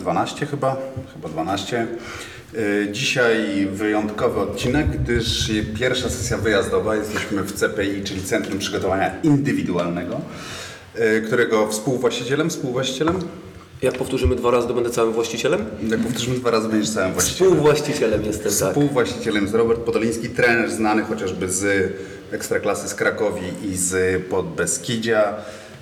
12 chyba, chyba 12. Y, Dzisiaj wyjątkowy odcinek, gdyż pierwsza sesja wyjazdowa. Jesteśmy w CPI, czyli Centrum Przygotowania Indywidualnego, y, którego współwłaścicielem, współwłaścicielem, Jak powtórzymy dwa razy, to będę całym właścicielem? jak powtórzymy dwa razy, będziesz całym właścicielem. Współwłaścicielem jestem, tak. Współwłaścicielem jest Robert Podoliński, trener znany chociażby z Ekstraklasy z Krakowi i z Podbeskidzia,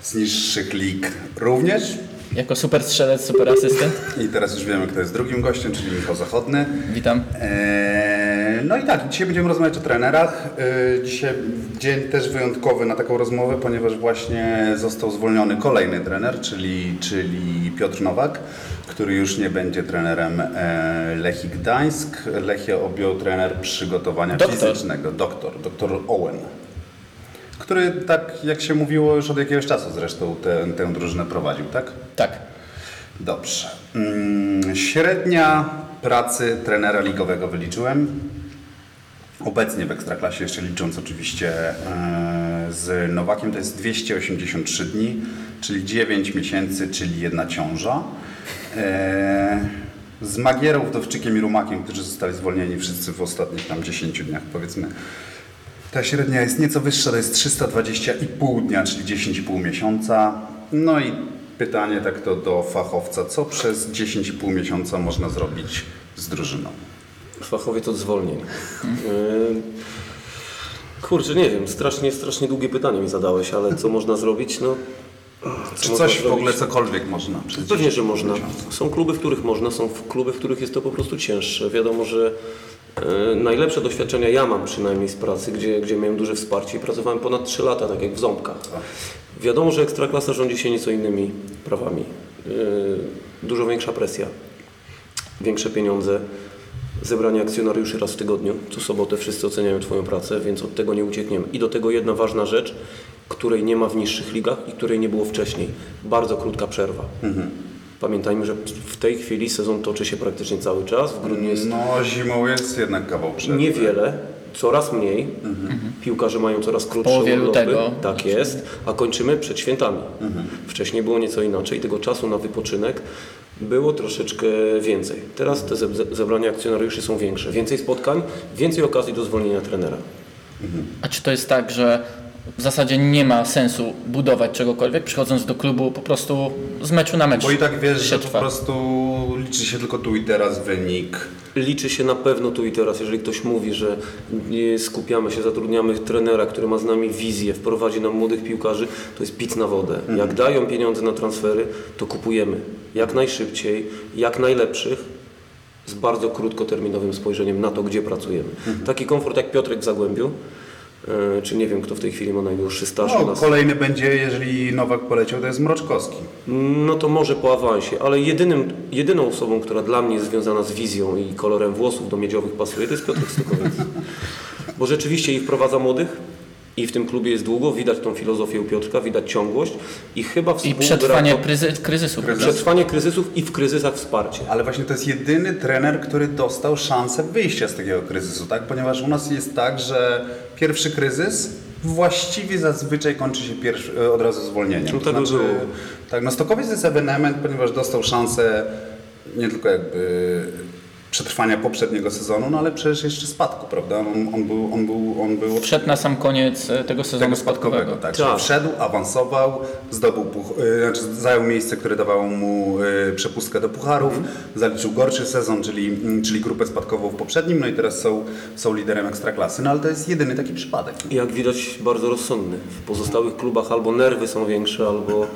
z niższych lig również. Jako super strzelec, super asystent. I teraz już wiemy, kto jest drugim gościem, czyli Michał Zachodny. Witam. Eee, no i tak, dzisiaj będziemy rozmawiać o trenerach. Eee, dzisiaj dzień też wyjątkowy na taką rozmowę, ponieważ właśnie został zwolniony kolejny trener, czyli, czyli Piotr Nowak, który już nie będzie trenerem e, Lechii Gdańsk. Lechię objął trener przygotowania Doktor. fizycznego, doktor, doktor Owen. Który, tak jak się mówiło, już od jakiegoś czasu zresztą tę, tę drużynę prowadził, tak? Tak. Dobrze. Mm, Średnia pracy trenera ligowego wyliczyłem. Obecnie w Ekstraklasie, jeszcze licząc oczywiście e, z Nowakiem, to jest 283 dni, czyli 9 miesięcy, czyli jedna ciąża. E, Z Magierą, Wdowczykiem i Rumakiem, którzy zostali zwolnieni wszyscy w ostatnich tam 10 dniach, powiedzmy, ta średnia jest nieco wyższa, to jest 320,5 dnia, czyli 10,5 miesiąca. No i pytanie tak to do fachowca, co przez 10,5 miesiąca można zrobić z drużyną? Fachowiec od zwolnień. Yy, Kurczę, nie wiem, strasznie, strasznie długie pytanie mi zadałeś, ale co można zrobić? No, co Czy coś w zrobić? ogóle, cokolwiek można? Pewnie, że 10,5 można. miesiąca? Są kluby, w których można, są kluby, w których jest to po prostu cięższe. Wiadomo, że e, najlepsze doświadczenia ja mam przynajmniej z pracy, gdzie, gdzie miałem duże wsparcie i pracowałem ponad 3 lata, tak jak w Ząbkach. Wiadomo, że Ekstraklasa rządzi się nieco innymi prawami. E, dużo większa presja, większe pieniądze, zebranie akcjonariuszy raz w tygodniu. Co sobotę wszyscy oceniają Twoją pracę, więc od tego nie uciekniemy. I do tego jedna ważna rzecz, której nie ma w niższych ligach i której nie było wcześniej. Bardzo krótka przerwa. Pamiętajmy, że w tej chwili sezon toczy się praktycznie cały czas. W grudniu jest No zimą jest jednak kawał przed. niewiele, coraz mniej. Piłkarze mają coraz krótsze urlopy. lutego. Tak jest, a kończymy przed świętami. Wcześniej było nieco inaczej, tego czasu na wypoczynek było troszeczkę więcej. Teraz te ze- zebrania akcjonariuszy są większe. Więcej spotkań, więcej okazji do zwolnienia trenera. A czy to jest tak, że w zasadzie nie ma sensu budować czegokolwiek, przychodząc do klubu po prostu z meczu na mecz? Bo i tak wiesz, się że po trwa. prostu liczy się tylko tu i teraz wynik. Liczy się na pewno tu i teraz, jeżeli ktoś mówi, że nie skupiamy się, zatrudniamy trenera, który ma z nami wizję, wprowadzi nam młodych piłkarzy, to jest pic na wodę. Jak dają pieniądze na transfery, to kupujemy jak najszybciej, jak najlepszych, z bardzo krótkoterminowym spojrzeniem na to, gdzie pracujemy. Taki komfort jak Piotrek w Zagłębiu, czy nie wiem, kto w tej chwili ma najdłuższy staż No, kolejny będzie, jeżeli Nowak poleciał, to jest Mroczkowski. No to może po awansie, ale jedynym, jedyną osobą, która dla mnie jest związana z wizją i kolorem włosów do miedziowych pasuje, to jest Piotr Stukowiec. Bo rzeczywiście ich wprowadza młodych i w tym klubie jest długo, widać tą filozofię u Piotrka, widać ciągłość i chyba I współgra przetrwanie to- kryzy- kryzysu. przetrwanie kryzysów i w kryzysach wsparcie. Ale właśnie to jest jedyny trener, który dostał szansę wyjścia z takiego kryzysu, tak? Ponieważ u nas jest tak, że pierwszy kryzys właściwie zazwyczaj kończy się pierwszy, e, od razu zwolnieniem. No To tak było. tak, no Stokowiec jest ewenement, ponieważ dostał szansę nie tylko jakby przetrwania poprzedniego sezonu, no ale przecież jeszcze spadku, prawda? On, on był, on był, on był Wszedł na sam koniec e, tego sezonu tego spadkowego, tak. Czyli Tak. Wszedł, awansował, zdobył, puch- y, znaczy zajął miejsce, które dawało mu y, przepustkę do pucharów, Mhm. zaliczył gorszy sezon, czyli, mm, czyli grupę spadkową w poprzednim, no i teraz są, są liderem ekstraklasy. No ale to jest jedyny taki przypadek. Jak widać bardzo rozsądny. W pozostałych klubach albo nerwy są większe, albo,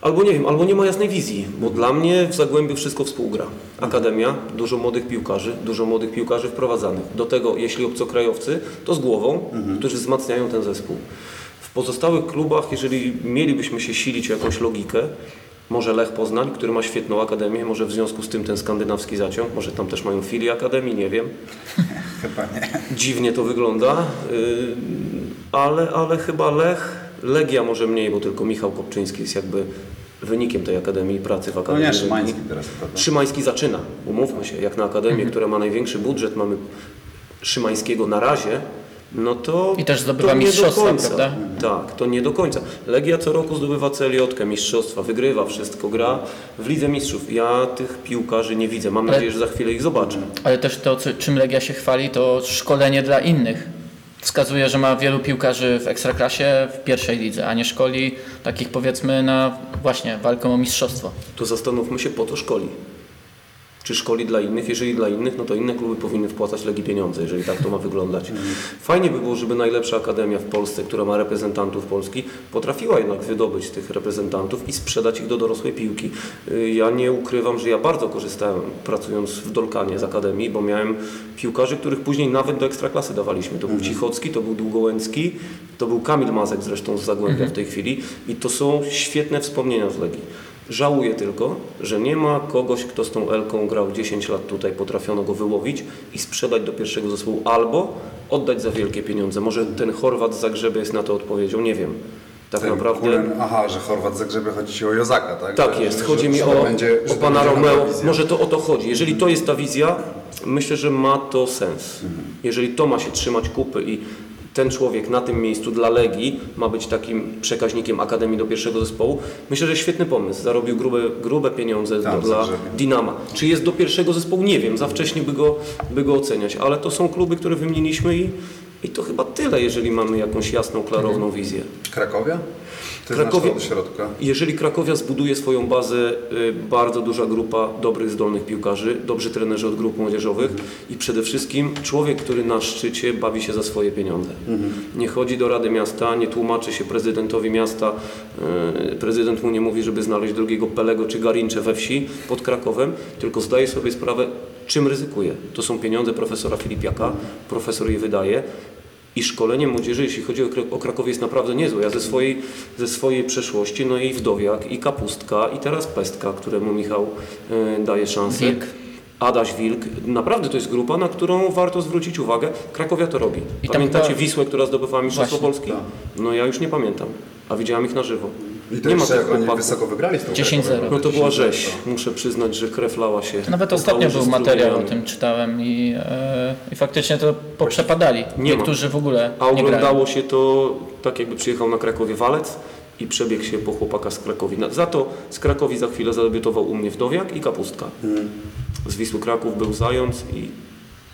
albo nie wiem, albo nie ma jasnej wizji. Bo dla mnie w Zagłębiu wszystko współgra. Akademia, dużo młodych piłkarzy, dużo młodych piłkarzy wprowadzanych. Do tego, jeśli obcokrajowcy, to z głową, którzy wzmacniają ten zespół. W pozostałych klubach, jeżeli mielibyśmy się silić o jakąś logikę, może Lech Poznań, który ma świetną akademię, może w związku z tym ten skandynawski zaciąg, może tam też mają filię akademii, nie wiem. Chyba nie. Dziwnie to wygląda, yy, ale, ale chyba Lech, Legia może mniej, bo tylko Michał Kopczyński jest jakby wynikiem tej akademii pracy w No akademii. nie, Legii. Szymański teraz, prawda? Szymański zaczyna, umówmy się, jak na akademię, która ma największy budżet, mamy Szymańskiego na razie, no to. I też zdobywa to nie mistrzostwa, końca. prawda? Tak, to nie do końca. Legia co roku zdobywa celiotkę, mistrzostwa, wygrywa wszystko, gra w Lidze Mistrzów. Ja tych piłkarzy nie widzę. Mam Ale- nadzieję, że za chwilę ich zobaczę. Ale też to, czym Legia się chwali, to szkolenie dla innych. Wskazuje, że ma wielu piłkarzy w ekstraklasie w pierwszej lidze, a nie szkoli takich powiedzmy na właśnie walkę o mistrzostwo. To zastanówmy się, po co szkoli. Czy szkoli dla innych? Jeżeli dla innych, no to inne kluby powinny wpłacać Legii pieniądze, jeżeli tak to ma wyglądać. Fajnie by było, żeby najlepsza akademia w Polsce, która ma reprezentantów Polski, potrafiła jednak wydobyć tych reprezentantów i sprzedać ich do dorosłej piłki. Y, Ja nie ukrywam, że ja bardzo korzystałem pracując w Dolkanie z akademii, bo miałem piłkarzy, których później nawet do ekstraklasy dawaliśmy. To był Cichocki, to był Długołęcki, to był Kamil Mazek zresztą z Zagłębia w tej chwili i to są świetne wspomnienia z Legii. Żałuję tylko, że nie ma kogoś, kto z tą Elką grał 10 lat tutaj, potrafiono go wyłowić i sprzedać do pierwszego zespołu, albo oddać za wielkie pieniądze. Może ten Chorwat z Zagrzeby jest na to odpowiedzią, nie wiem. Tak Ten naprawdę. Kulen, aha, że Chorwat z Zagrzeby chodzi ci o Jozaka, tak? Tak Że- jest, że- chodzi że mi o, będzie- o pana Romeo. Może to o to chodzi. Jeżeli to jest ta wizja, myślę, że ma to sens. Jeżeli to ma się trzymać kupy i ten człowiek na tym miejscu dla Legii ma być takim przekaźnikiem Akademii do pierwszego zespołu, myślę, że świetny pomysł. Zarobił grube, grube pieniądze Tak, dla. Dinama. Czy jest do pierwszego zespołu? Nie wiem, za wcześnie by go, by go oceniać, ale to są kluby, które wymieniliśmy i, i to chyba tyle, jeżeli mamy jakąś jasną, klarowną wizję. Krakowia? To Krakowie- od środka. Jeżeli Krakowia zbuduje swoją bazę, y, bardzo duża grupa dobrych, zdolnych piłkarzy, dobrzy trenerzy od grup młodzieżowych i przede wszystkim człowiek, który na szczycie bawi się za swoje pieniądze. Nie chodzi do Rady Miasta, nie tłumaczy się prezydentowi miasta, y, prezydent mu nie mówi, żeby znaleźć drugiego Pelego czy Garincze we wsi pod Krakowem, tylko zdaje sobie sprawę, czym ryzykuje. To są pieniądze profesora Filipiaka, profesor je wydaje, i szkolenie młodzieży, jeśli chodzi o, Kra- o Krakowie, jest naprawdę niezłe. Ja ze swojej, ze swojej przeszłości, no i Wdowiak, i Kapustka, i teraz Pestka, któremu Michał e, daje szansę. Wilk. Adaś Wilk. Naprawdę to jest grupa, na którą warto zwrócić uwagę. Krakowia to robi. I Pamiętacie chyba- Wisłę, która zdobywała Mistrzostwo Polski? No ja już nie pamiętam, a widziałem ich na żywo. I to nie ma jak oni wysoko wygrali z tą 10-0. Krakowią, No to była 10-0. rzeź. Muszę przyznać, że krew lała się. Nawet po ostatnio był materiał o tym, czytałem i, e, i faktycznie to poprzepadali. Nie ma. Niektórzy w ogóle A nie grają. oglądało się to tak, jakby przyjechał na Krakowie walec i przebiegł się po chłopaka z Krakowi. Na- Za to z Krakowi za chwilę zadebiutował u mnie Wdowiak i Kapustka. Z Wisły Kraków był Zając i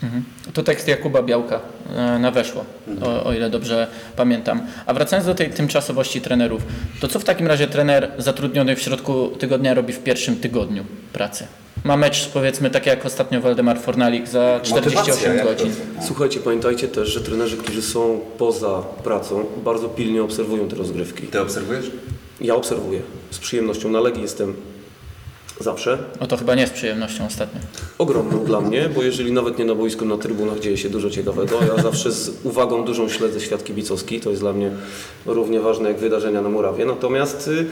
Mhm. To tekst Jakuba Białka e, na weszło, o, o ile dobrze pamiętam. A wracając do tej tymczasowości trenerów, to co w takim razie trener zatrudniony w środku tygodnia robi w pierwszym tygodniu pracy? Ma mecz, powiedzmy, tak jak ostatnio Waldemar Fornalik za 48 Motywacja, jak to- godzin. Słuchajcie, pamiętajcie też, że trenerzy, którzy są poza pracą, bardzo pilnie obserwują te rozgrywki. Ty obserwujesz? Ja obserwuję z przyjemnością. Na Legii jestem zawsze. No to chyba nie z przyjemnością ostatnio. Ogromną dla mnie, bo jeżeli nawet nie na boisku, na trybunach dzieje się dużo ciekawego. Ja zawsze z uwagą dużą śledzę świat kibicowski. To jest dla mnie równie ważne jak wydarzenia na murawie. Natomiast y,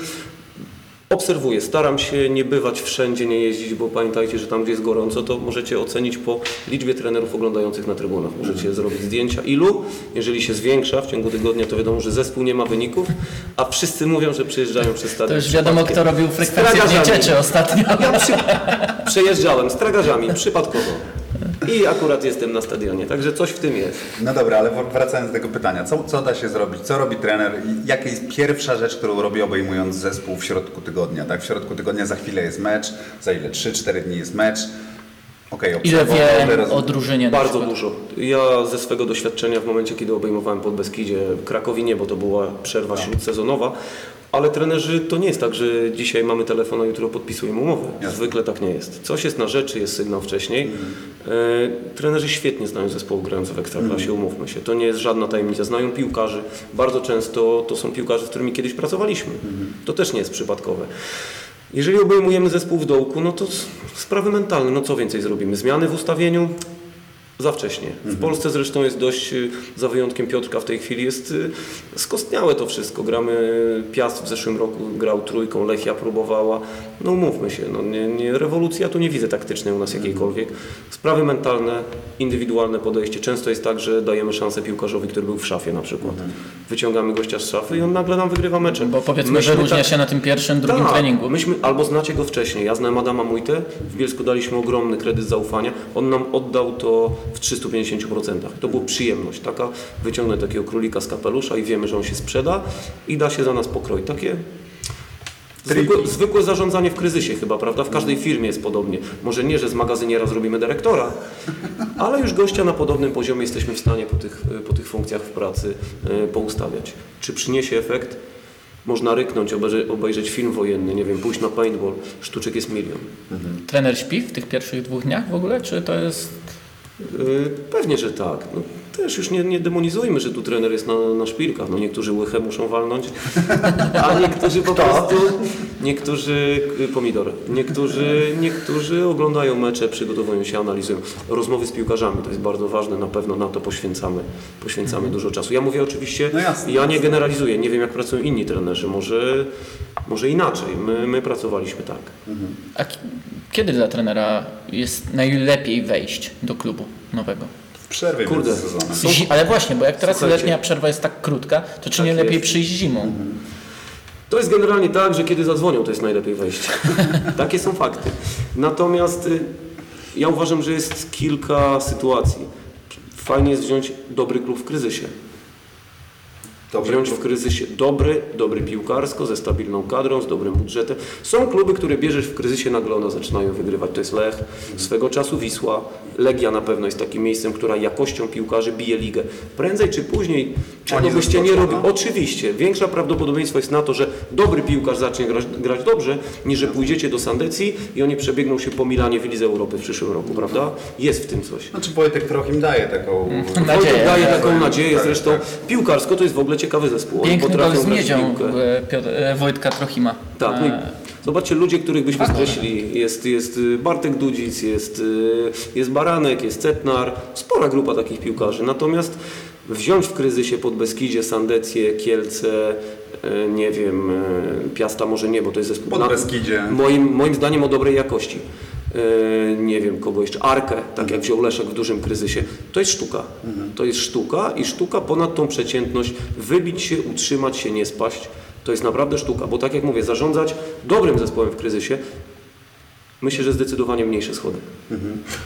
obserwuję, staram się nie bywać wszędzie, nie jeździć, bo pamiętajcie, że tam gdzie jest gorąco, to możecie ocenić po liczbie trenerów oglądających na trybunach. Możecie zrobić zdjęcia. Ilu? Jeżeli się zwiększa w ciągu tygodnia, to wiadomo, że zespół nie ma wyników, a wszyscy mówią, że przyjeżdżają przez stadion. To już wiadomo, kto robił frekwencję w ostatnio. Ja przy... przejeżdżałem z tragarzami przypadkowo. I akurat jestem na stadionie, także coś w tym jest. No dobra, ale wracając do tego pytania, co, co da się zrobić? Co robi trener? Jaka jest pierwsza rzecz, którą robi obejmując zespół w środku tygodnia? Tak, w środku tygodnia za chwilę jest mecz, za ile? 3-4 dni jest mecz. Okej, Ile obserwował, wie ile roz- o drużynie Bardzo dużo. Ja ze swego doświadczenia w momencie, kiedy obejmowałem pod Beskidzie Krakowi nie, bo to była przerwa śródsezonowa, ale trenerzy to nie jest tak, że dzisiaj mamy telefon, a jutro podpisujemy umowę. Jasne. Zwykle tak nie jest. Coś jest na rzeczy, jest sygnał wcześniej. E, trenerzy świetnie znają zespoły grające w Ekstraklasie, umówmy się. To nie jest żadna tajemnica. Znają piłkarzy. Bardzo często to są piłkarze, z którymi kiedyś pracowaliśmy. To też nie jest przypadkowe. Jeżeli obejmujemy zespół w dołku, no to sprawy mentalne, no co więcej zrobimy? Zmiany w ustawieniu? Za wcześnie. W Polsce zresztą jest dość, y, za wyjątkiem Piotrka w tej chwili, jest y, skostniałe to wszystko. Gramy, Piast w zeszłym roku grał trójką, Lechia próbowała. No umówmy się, no nie, nie, rewolucja tu nie widzę taktycznej u nas jakiejkolwiek. Sprawy mentalne, indywidualne podejście. Często jest tak, że dajemy szansę piłkarzowi, który był w szafie na przykład. Wyciągamy gościa z szafy i on nagle nam wygrywa mecze. Bo powiedzmy, Myśmy wyróżnia tak- się na tym pierwszym, drugim tak, treningu. Myśmy, albo znacie go wcześniej. Ja znałem Adama Mujtę, w Bielsku daliśmy ogromny kredyt zaufania. On nam oddał to w 350%. To była przyjemność, taka wyciągnąć takiego królika z kapelusza i wiemy, że on się sprzeda i da się za nas pokroić. Takie zwykłe, zwykłe zarządzanie w kryzysie chyba, prawda? W każdej firmie jest podobnie. Może nie, że z magazyniera zrobimy dyrektora, ale już gościa na podobnym poziomie jesteśmy w stanie po tych, po tych funkcjach w pracy e, poustawiać. Czy przyniesie efekt? Można ryknąć, obejrzeć, obejrzeć film wojenny, nie wiem, pójść na paintball, sztuczek jest milion. Trener śpi w tych pierwszych dwóch dniach w ogóle, czy to jest... Yy, Pewnie, że tak. No, też już nie, nie demonizujmy, że tu trener jest na, na szpilkach. No, niektórzy łychę muszą walnąć, a niektórzy po prostu, niektórzy y, pomidor, niektórzy, niektórzy oglądają mecze, przygotowują się, analizują. Rozmowy z piłkarzami to jest bardzo ważne, na pewno na to poświęcamy, poświęcamy dużo czasu. Ja mówię oczywiście, No jasne. ja nie generalizuję, nie wiem jak pracują inni trenerzy, może, może inaczej. My, my pracowaliśmy tak. A k- kiedy dla trenera jest najlepiej wejść do klubu nowego? W przerwie Kurde. między sezonem. Zi- ale właśnie, bo jak teraz Słuchajcie. letnia przerwa jest tak krótka, to czy Tak nie lepiej jest. przyjść zimą? To jest generalnie tak, że kiedy zadzwonią, to jest najlepiej wejść. Takie są fakty. Natomiast y, ja uważam, że jest kilka sytuacji. Fajnie jest wziąć dobry klub w kryzysie. Dobry wziąć w kryzysie dobry, dobry piłkarsko, ze stabilną kadrą, z dobrym budżetem. Są kluby, które bierzesz w kryzysie, nagle one zaczynają wygrywać. To jest Lech, swego czasu Wisła, Legia na pewno jest takim miejscem, która jakością piłkarzy bije ligę. Prędzej czy później, czego ze byście nie Wrocławia? robili. Oczywiście, większe prawdopodobieństwo jest na to, że dobry piłkarz zacznie grać, grać dobrze, niż że pójdziecie do Sandecji i oni przebiegną się po Milanie w Lidze Europy w przyszłym roku, prawda? Jest w tym coś. Znaczy Wojtek trochę im daje taką... Nadzieję. Wojtek daje Tak, taką tak, nadzieję, tak, zresztą tak. piłkarsko to jest w ogóle ciekawy zespół. Piękny gol potrafią z miedzią piłkę. e, Piotr, e, Wojtka Trochima. Tak, no i E, zobaczcie ludzi, których byśmy skreślili. Jest, jest Bartek Dudzic, jest, jest Baranek, jest Cetnar, spora grupa takich piłkarzy. Natomiast wziąć w kryzysie pod Beskidzie, Sandecję, Kielce, nie wiem, Piasta może nie, bo to jest zespół... Pod na- Beskidzie. Moim, moim zdaniem o dobrej jakości. Y, nie wiem kogo jeszcze, Arkę, tak jak wziął Leszek w dużym kryzysie. To jest sztuka. To jest sztuka i sztuka ponad tą przeciętność, wybić się, utrzymać się, nie spaść. To jest naprawdę sztuka, bo tak jak mówię, zarządzać dobrym zespołem w kryzysie, myślę, że zdecydowanie mniejsze schody.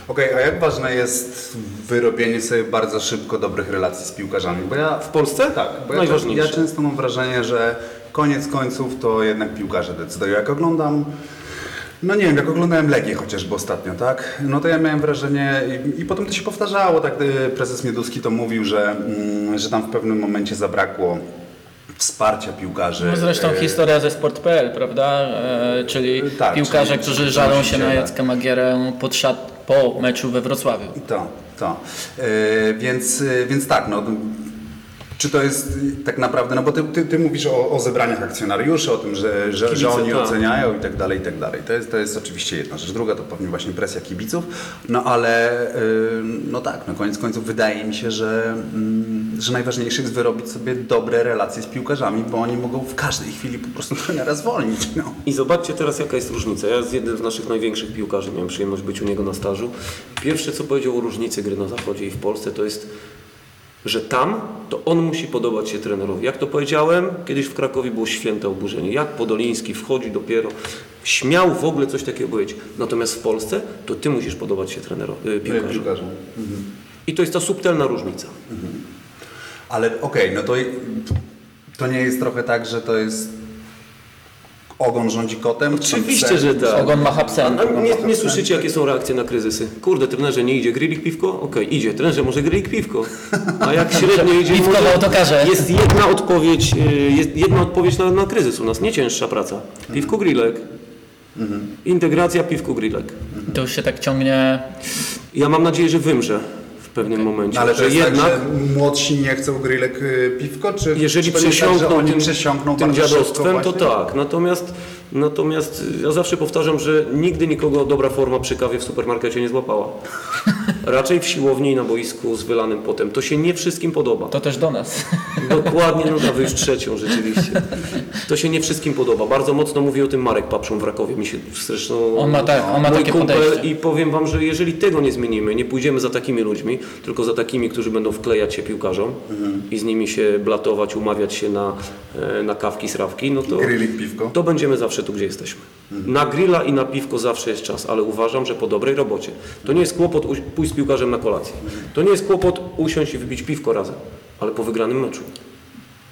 Okej, a jak ważne jest wyrobienie sobie bardzo szybko dobrych relacji z piłkarzami? Bo ja W Polsce? Tak, bo ja, Najważniejsze. ja często mam wrażenie, że koniec końców to jednak piłkarze decydują. Jak oglądam, no nie wiem, jak oglądałem Legię chociażby ostatnio, tak? No to ja miałem wrażenie i, i potem to się powtarzało, tak prezes Mieduski to mówił, że, mm, że tam w pewnym momencie zabrakło wsparcia piłkarzy. No zresztą Y, historia ze sport.pl, prawda? E, czyli Tak, piłkarze, czyli- którzy żalą się na Jacka Magierę pod szat po meczu we Wrocławiu. To, to. Yy, więc, yy, więc tak, no. Czy to jest yy, tak naprawdę, no bo ty, ty, ty mówisz o, o zebraniach akcjonariuszy, o tym, że, że, że Kibice, oni tak. oceniają i tak dalej, i tak dalej. To jest, to jest oczywiście jedna rzecz. Druga to pewnie właśnie presja kibiców, no ale yy, no tak, no koniec końców wydaje mi się, że, mm, że najważniejsze jest wyrobić sobie dobre relacje z piłkarzami, bo oni mogą w każdej chwili po prostu trenera zwolnić, no. I zobaczcie teraz, jaka jest różnica. Ja z jednym z naszych największych piłkarzy miałem przyjemność być u niego na stażu. Pierwsze, co powiedział o różnicy gry na Zachodzie i w Polsce, to jest, że tam to on musi podobać się trenerowi. Jak to powiedziałem, kiedyś w Krakowie było święte oburzenie. Jak Podoliński wchodzi dopiero, śmiał w ogóle coś takiego powiedzieć. Natomiast w Polsce to ty musisz podobać się trenerowi, y, piłkarzu. Piłkarzom. I to jest ta subtelna różnica. Ale okej, no to, to nie jest trochę tak, że to jest ogon rządzi kotem? Oczywiście, że tak. Ogon macha psem. A nie, nie słyszycie, jakie są reakcje na kryzysy? Kurde, trenerze, nie idzie grillik piwko? Okej, idzie. Trenerze, może grillik piwko? A jak średnio idzie... Piwko może- w autokarze. Jest jedna odpowiedź, y, jest jedna odpowiedź na, na kryzys u nas, nie cięższa praca. Piwko grillek. Integracja piwko grillek. To już się tak ciągnie. Ja mam nadzieję, że wymrze pewnym momencie. No, ale to że jest jednak... tak, że młodsi nie chcą grillek y, piwko, czy Jeżeli czy to tak, przesiąkną oni tym, przesiąkną tym dziadostwem, to tak. Natomiast, natomiast ja zawsze powtarzam, że nigdy nikogo dobra forma przy kawie w supermarkecie nie złapała. Raczej w siłowni i na boisku z wylanym potem. To się nie wszystkim podoba. To też do nas. Dokładnie, no wy już trzecią rzeczywiście. To się nie wszystkim podoba. Bardzo mocno mówi o tym Marek Papszą w Rakowie. Mi się zresztą On ma tak- on ma mój takie kumpel podejście. i powiem wam, że jeżeli tego nie zmienimy, nie pójdziemy za takimi ludźmi, tylko za takimi, którzy będą wklejać się piłkarzom i z nimi się blatować, umawiać się na, e, na kawki, srawki, no to, Grillik, piwko. to będziemy zawsze tu, gdzie jesteśmy. Na grilla i na piwko zawsze jest czas, ale uważam, że po dobrej robocie. To nie jest kłopot u- pójść, z piłkarzem na kolację. To nie jest kłopot usiąść i wypić piwko razem, ale po wygranym meczu.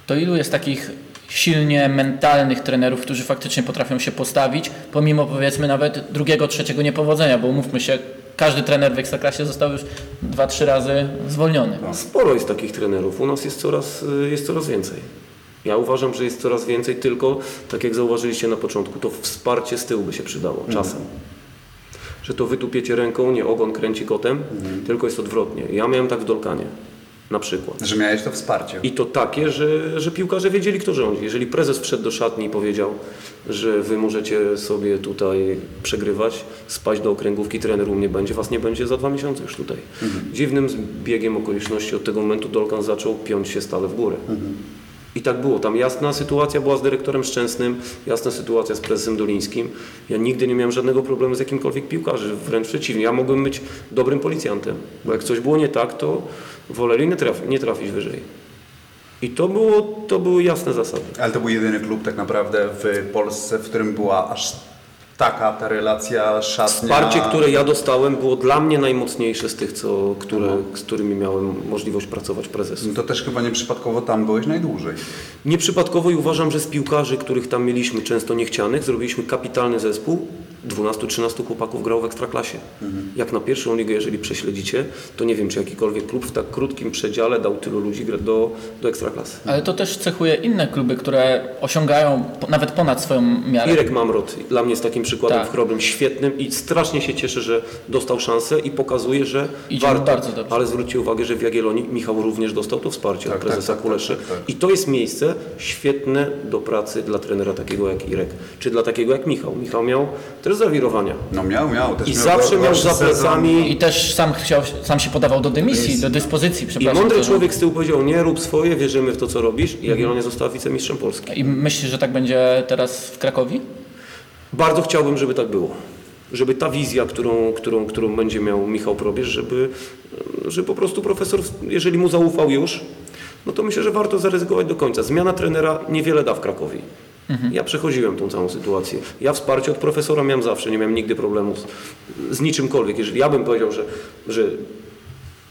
To ilu jest takich silnie mentalnych trenerów, którzy faktycznie potrafią się postawić, pomimo powiedzmy nawet drugiego, trzeciego niepowodzenia, bo umówmy się, każdy trener w Ekstraklasie został już dwa, trzy razy zwolniony. Sporo jest takich trenerów. U nas jest coraz, y, jest coraz więcej. Ja uważam, że jest coraz więcej, tylko tak jak zauważyliście na początku, to wsparcie z tyłu by się przydało czasem. Że to wytupiecie ręką, nie ogon kręci kotem, tylko jest odwrotnie. Ja miałem tak w Dolkanie, na przykład. Że miałeś to wsparcie. I to takie, że, że piłkarze wiedzieli, kto rządzi. Jeżeli prezes wszedł do szatni i powiedział, że wy możecie sobie tutaj przegrywać, spaść do okręgówki, trener u mnie będzie, was nie będzie za dwa miesiące już tutaj. Dziwnym biegiem okoliczności od tego momentu Dolkan zaczął piąć się stale w górę. I tak było. Tam jasna sytuacja była z dyrektorem Szczęsnym, jasna sytuacja z prezesem Dolińskim. Ja nigdy nie miałem żadnego problemu z jakimkolwiek piłkarzem. Wręcz przeciwnie, ja mogłem być dobrym policjantem. Bo jak coś było nie tak, to woleli nie, traf, nie trafić wyżej. I to, było, to były jasne zasady. Ale to był jedyny klub tak naprawdę w Polsce, w którym była aż taka ta relacja szatnia. Wsparcie, które ja dostałem, było dla mnie najmocniejsze z tych, co, które, z którymi miałem możliwość pracować prezesem. No To też chyba nieprzypadkowo tam byłeś najdłużej. Nieprzypadkowo i uważam, że z piłkarzy, których tam mieliśmy, często niechcianych, zrobiliśmy kapitalny zespół. 12-13 chłopaków grało w Ekstraklasie. Jak na pierwszą ligę, jeżeli prześledzicie, to nie wiem, czy jakikolwiek klub w tak krótkim przedziale dał tylu ludzi do, do Ekstraklasy. Ale to też cechuje inne kluby, które osiągają po, nawet ponad swoją miarę. Irek Mamrot dla mnie jest takim przykładem Tak. w chorobym świetnym i strasznie się cieszę, że dostał szansę i pokazuje, że Idzie warto. bardzo dobrze. Ale zwróćcie uwagę, że w Jagiellonii Michał również dostał to wsparcie Tak, od prezesa tak, tak, Kuleszy. tak, tak, tak. I to jest miejsce świetne do pracy dla trenera takiego jak Irek, czy dla takiego jak Michał. Michał miał też zawirowania. No miał, miał. Też I miał zawsze miał za sezon. plecami I też sam, chciał, sam się podawał do dymisji, do dyspozycji, i mądry człowiek z tyłu powiedział, nie rób swoje, wierzymy w to, co robisz. I Jagiellonia została wicemistrzem Polski. I myślisz, że tak będzie teraz w Krakowie? Bardzo chciałbym, żeby tak było. Żeby ta wizja, którą, którą, którą będzie miał Michał Probierz, żeby, że po prostu profesor, jeżeli mu zaufał już, no to myślę, że warto zaryzykować do końca. Zmiana trenera niewiele da w Krakowie. Ja przechodziłem tą całą sytuację. Ja wsparcie od profesora miałem zawsze, nie miałem nigdy problemu z, z niczymkolwiek. Jeżeli ja bym powiedział, że, że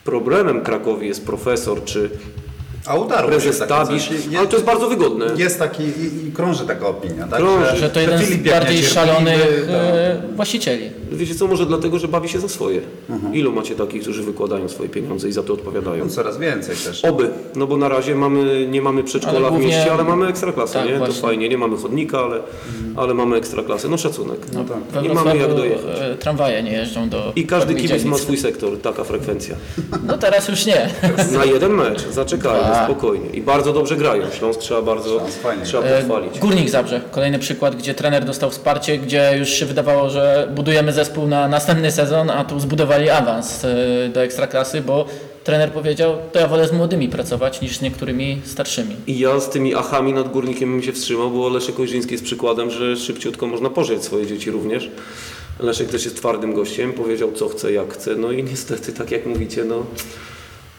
problemem Krakowi jest profesor czy A udarło się prezes takie Tabisz, coś. Je- ale to jest bardzo wygodne. Jest taki i, i krąży taka opinia, tak? Krąży. Że to jeden z Filip jak bardziej szalonych tak. e, właścicieli. Wiecie co, może dlatego, że bawi się za swoje. Ilu macie takich, którzy wykładają swoje pieniądze i za to odpowiadają? No, coraz więcej też. Oby, no bo na razie mamy, nie mamy przedszkola Ale w głównie- mieście, ale mamy ekstraklasę, Tak, nie? właśnie. To fajnie, nie mamy chodnika, ale, ale mamy ekstraklasę. No szacunek. No tak. We I mamy jak dojechać. e, tramwaje nie jeżdżą do I każdy pewnych kibic ma swój sektor, taka frekwencja. No teraz już nie. Na jeden mecz, zaczekajmy, Tak. spokojnie. I bardzo dobrze grają. Śląsk trzeba bardzo trzeba E, pochwalić. Górnik Zabrze, kolejny przykład, gdzie trener dostał wsparcie, gdzie już się wydawało, że budujemy zespół na następny sezon, a tu zbudowali awans e, do ekstraklasy, bo trener powiedział, to ja wolę z młodymi pracować niż z niektórymi starszymi. I ja z tymi achami nad górnikiem bym się wstrzymał, bo Leszek Ojrzyński jest przykładem, że szybciutko można pożyć swoje dzieci również. Leszek też jest twardym gościem, powiedział co chce, jak chce. No i niestety, tak jak mówicie, no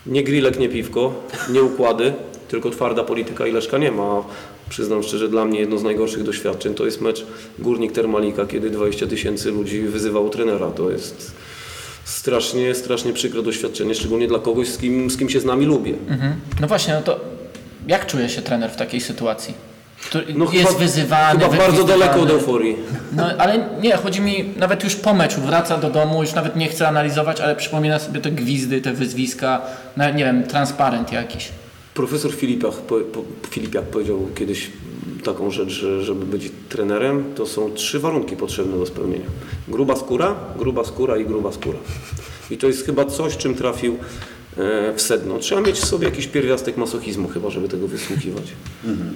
nie grillek, nie piwko, nie układy, tylko twarda polityka i Leszka nie ma. Przyznam szczerze, dla mnie jedno z najgorszych doświadczeń to jest mecz Górnik Termalika, kiedy 20 tysięcy ludzi wyzywało trenera. To jest strasznie, strasznie przykre doświadczenie, szczególnie dla kogoś, z kim, z kim się z nami lubię. Mhm. No właśnie, no to jak czuje się trener w takiej sytuacji? No jest chyba- wyzywany, Chyba bardzo daleko od euforii. No ale nie, chodzi mi nawet już po meczu, wraca do domu, już nawet nie chce analizować, ale przypomina sobie te gwizdy, te wyzwiska, nawet nie wiem, transparent jakiś. Profesor Filipiak, po, po, Filipiak powiedział kiedyś taką rzecz, że żeby być trenerem, to są trzy warunki potrzebne do spełnienia. Gruba skóra, gruba skóra i gruba skóra. I to jest chyba coś, czym trafił w sedno. Trzeba mieć w sobie jakiś pierwiastek masochizmu chyba, żeby tego wysłuchiwać.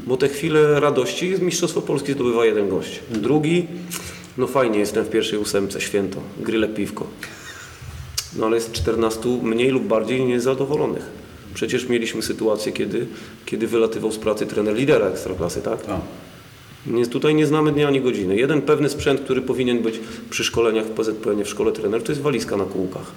Bo te chwile radości, Mistrzostwo Polskie zdobywa jeden gość. Drugi, no fajnie, jestem w pierwszej ósemce, święto, grylek piwko. No ale jest 14 mniej lub bardziej niezadowolonych. Przecież mieliśmy sytuację, kiedy, kiedy wylatywał z pracy trener lidera Ekstraklasy, tak? O. Nie, tutaj nie znamy dnia ani godziny. Jeden pewny sprzęt, który powinien być przy szkoleniach w PZPN, w szkole trener, to jest walizka na kółkach.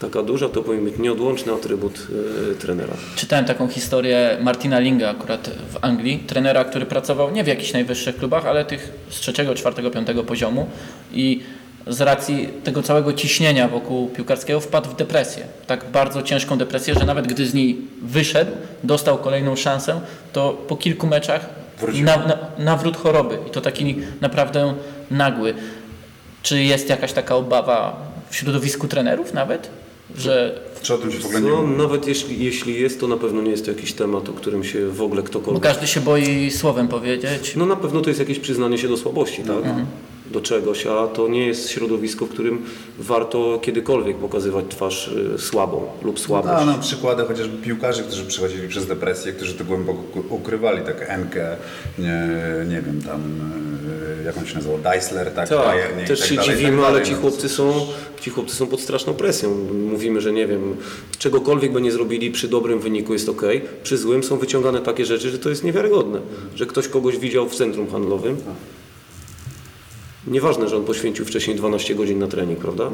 Taka duża to powinien być nieodłączny atrybut e, trenera. Czytałem taką historię Martina Linga akurat w Anglii, trenera, który pracował nie w jakichś najwyższych klubach, ale tych z trzeciego, czwartego, piątego poziomu i z racji tego całego ciśnienia wokół piłkarskiego wpadł w depresję. Tak bardzo ciężką depresję, że nawet gdy z niej wyszedł, dostał kolejną szansę, to po kilku meczach na, na, nawrót choroby. I to taki naprawdę nagły. Czy jest jakaś taka obawa w środowisku trenerów nawet, że Czy o tym się w ogóle nie No, mówi? nawet jeśli, jeśli jest, to na pewno nie jest to jakiś temat, o którym się w ogóle bo ktokolwiek... każdy się boi słowem powiedzieć? No na pewno to jest jakieś przyznanie się do słabości, tak? Do czegoś, a to nie jest środowisko, w którym warto kiedykolwiek pokazywać twarz y, słabą lub słabość. A no przykłady chociażby piłkarzy, którzy przechodzili przez depresję, którzy to głęboko ukrywali, tak Enkę, nie, nie wiem tam, jak on się nazywał, Deisler, tak, Tak, i też tak się dalej, tak dziwimy, dalej. ale ci No, chłopcy, są, ci chłopcy są pod straszną presją. Mówimy, że nie wiem, czegokolwiek by nie zrobili przy dobrym wyniku jest ok, przy złym są wyciągane takie rzeczy, że to jest niewiarygodne. Że ktoś kogoś widział w centrum handlowym. Nieważne, że on poświęcił wcześniej 12 godzin na trening, prawda?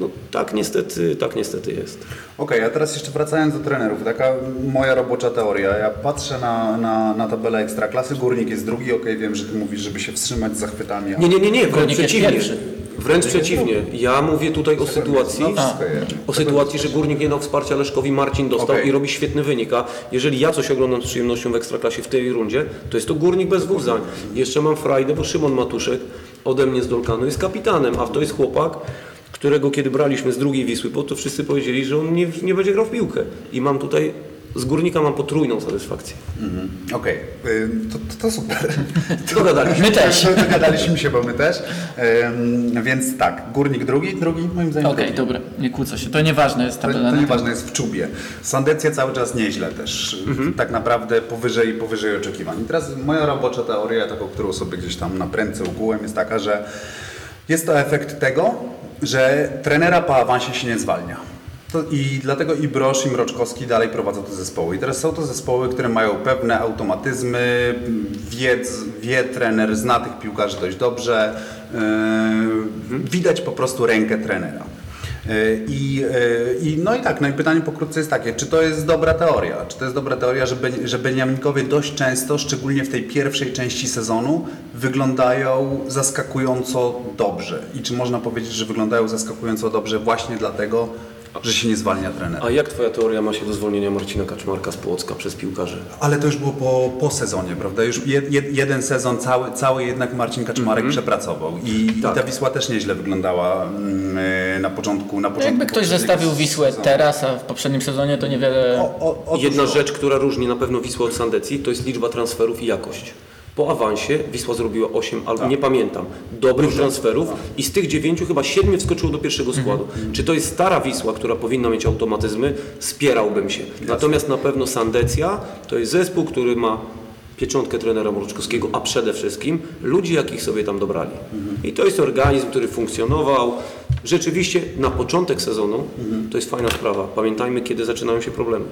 No tak niestety, tak niestety jest. Okej, a teraz jeszcze wracając do trenerów, taka moja robocza teoria. Ja patrzę na, na, na tabelę ekstraklasy, Górnik jest drugi, okej, wiem, że ty mówisz, żeby się wstrzymać z zachwytami. a- Nie, nie, nie, nie, wręcz Górnik jest przeciwnie. pierwszy. Wręcz przeciwnie. Ja mówię tutaj o sytuacji, No, jest. o sytuacji, że Górnik nie dał wsparcia Leszkowi, Marcin dostał Okej. i robi świetny wynik. A jeżeli ja coś oglądam z przyjemnością w Ekstraklasie w tej rundzie, to jest to Górnik bez dwóch zdań. Jeszcze mam frajdę, bo Szymon Matuszek ode mnie z Dolkanu jest kapitanem, a to jest chłopak, którego kiedy braliśmy z drugiej Wisły, bo to wszyscy powiedzieli, że on nie, nie będzie grał w piłkę. I mam tutaj, z Górnika mam potrójną satysfakcję. Mhm. Okej, y, to, to, to super. Dogadaliśmy. My też. Dogadaliśmy się, bo my też. Ym, więc tak, Górnik drugi, drugi moim zdaniem Okej, drugi. dobra, nie kłócę się. To nieważne jest To, tabela. to na nieważne jest w czubie. Sandecja cały czas nieźle też. Tak naprawdę powyżej, powyżej oczekiwań. I teraz moja robocza teoria, taką, którą sobie gdzieś tam naprędzę ogółem, jest taka, że jest to efekt tego, że trenera po awansie się nie zwalnia. I dlatego i Brosz, i Mroczkowski dalej prowadzą te zespoły. I teraz są to zespoły, które mają pewne automatyzmy, wie, wie trener, zna tych piłkarzy dość dobrze. Yy, widać po prostu rękę trenera. Yy, I, yy, I, no i tak, no i pytanie pokrótce jest takie, czy to jest dobra teoria? Czy to jest dobra teoria, że, że Beniaminkowie dość często, szczególnie w tej pierwszej części sezonu, wyglądają zaskakująco dobrze? I czy można powiedzieć, że wyglądają zaskakująco dobrze właśnie dlatego, że się nie zwalnia trenera? A jak twoja teoria ma się do zwolnienia Marcina Kaczmarka z Płocka przez piłkarzy? Ale to już było po, po sezonie, prawda? Już jed, jed, jeden sezon cały, cały jednak Marcin Kaczmarek przepracował i, Tak. i ta Wisła też nieźle wyglądała mm, e, na początku. Na No początku Jakby ktoś zestawił Wisłę sezonu. teraz, a w poprzednim sezonie, to niewiele... O, o, otóż Jedna to. rzecz, która różni na pewno Wisłę od Sandecji, to jest liczba transferów i jakość. Po awansie Wisła zrobiła 8 albo Tak. nie pamiętam, dobrych transferów i z tych 9 chyba 7 wskoczyło do pierwszego Mhm. składu. Czy to jest stara Wisła, która powinna mieć automatyzmy? Spierałbym się. Natomiast na pewno Sandecja to jest zespół, który ma pieczątkę trenera Mroczkowskiego, a przede wszystkim ludzi, jakich sobie tam dobrali. Mhm. I to jest organizm, który funkcjonował. Rzeczywiście na początek sezonu Mhm. to jest fajna sprawa. Pamiętajmy, kiedy zaczynają się problemy.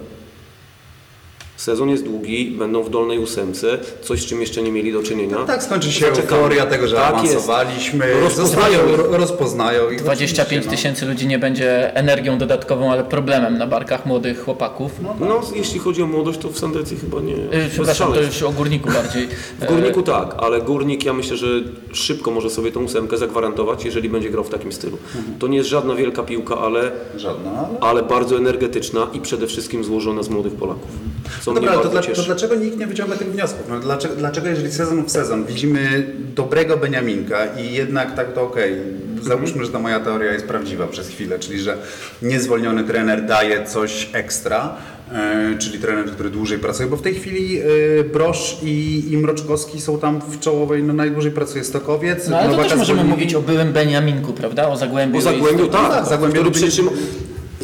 Sezon jest długi, będą w dolnej ósemce, coś z czym jeszcze nie mieli do czynienia. Tak skończy się Zaczekamy. euforia tego, że Tak jest. awansowaliśmy. Rozpoznają rozpoznają ich. 25 oczywiście, no. tysięcy ludzi nie będzie energią dodatkową, ale problemem na barkach młodych chłopaków. No, jeśli chodzi o młodość, to w Sandecji chyba nie. Yy, przepraszam, to już o górniku bardziej. W Górniku tak, ale Górnik ja myślę, że szybko może sobie tą ósemkę zagwarantować, jeżeli będzie grał w takim stylu. Mhm. To nie jest żadna wielka piłka, ale, Żadna, ale... ale bardzo energetyczna i przede wszystkim złożona z młodych Polaków. Co No dobra, ale to, dla, dlaczego nikt nie wyciąga tych wniosków? No, dlaczego, dlaczego jeżeli sezon w sezon widzimy dobrego Beniaminka i jednak tak to okej, załóżmy, że ta moja teoria jest prawdziwa przez chwilę, czyli że niezwolniony trener daje coś ekstra, e, czyli trener, który dłużej pracuje, bo w tej chwili e, Brosz i, i Mroczkowski są tam w czołowej, no najdłużej pracuje Stokowiec. No ale to też możemy mówić o byłym Beniaminku, prawda? O Zagłębiu. O Zagłębiu i- tak, tak, który przytrzyma...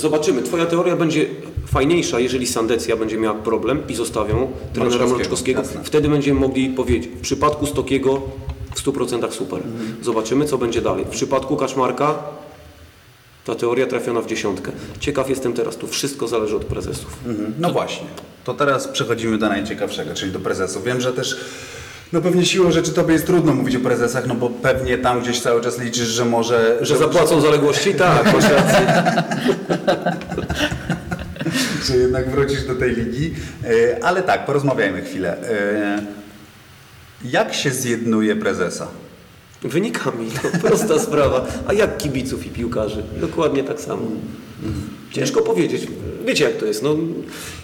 Zobaczymy, twoja teoria będzie fajniejsza, jeżeli Sandecja będzie miała problem i zostawią trenera Mroczkowskiego. Wtedy będziemy mogli powiedzieć, w przypadku Stokiego w 100% super. Mhm. Zobaczymy, co będzie dalej. W przypadku Kaczmarka ta teoria trafiona w dziesiątkę. Ciekaw jestem teraz, tu wszystko zależy od prezesów. Mhm. No właśnie. To teraz przechodzimy do najciekawszego, czyli do prezesów. Wiem, że też no pewnie siłą rzeczy tobie jest trudno mówić o prezesach, no bo pewnie tam gdzieś cały czas liczysz, że może... Że zapłacą zaległości? Tak, masz rację. że jednak wrócisz do tej ligi. E, Ale tak, porozmawiajmy chwilę. E, Jak się zjednuje prezesa? Wynikami, no, prosta sprawa. A jak kibiców i piłkarzy? Dokładnie tak samo. Ciężko powiedzieć. Wiecie jak to jest. No,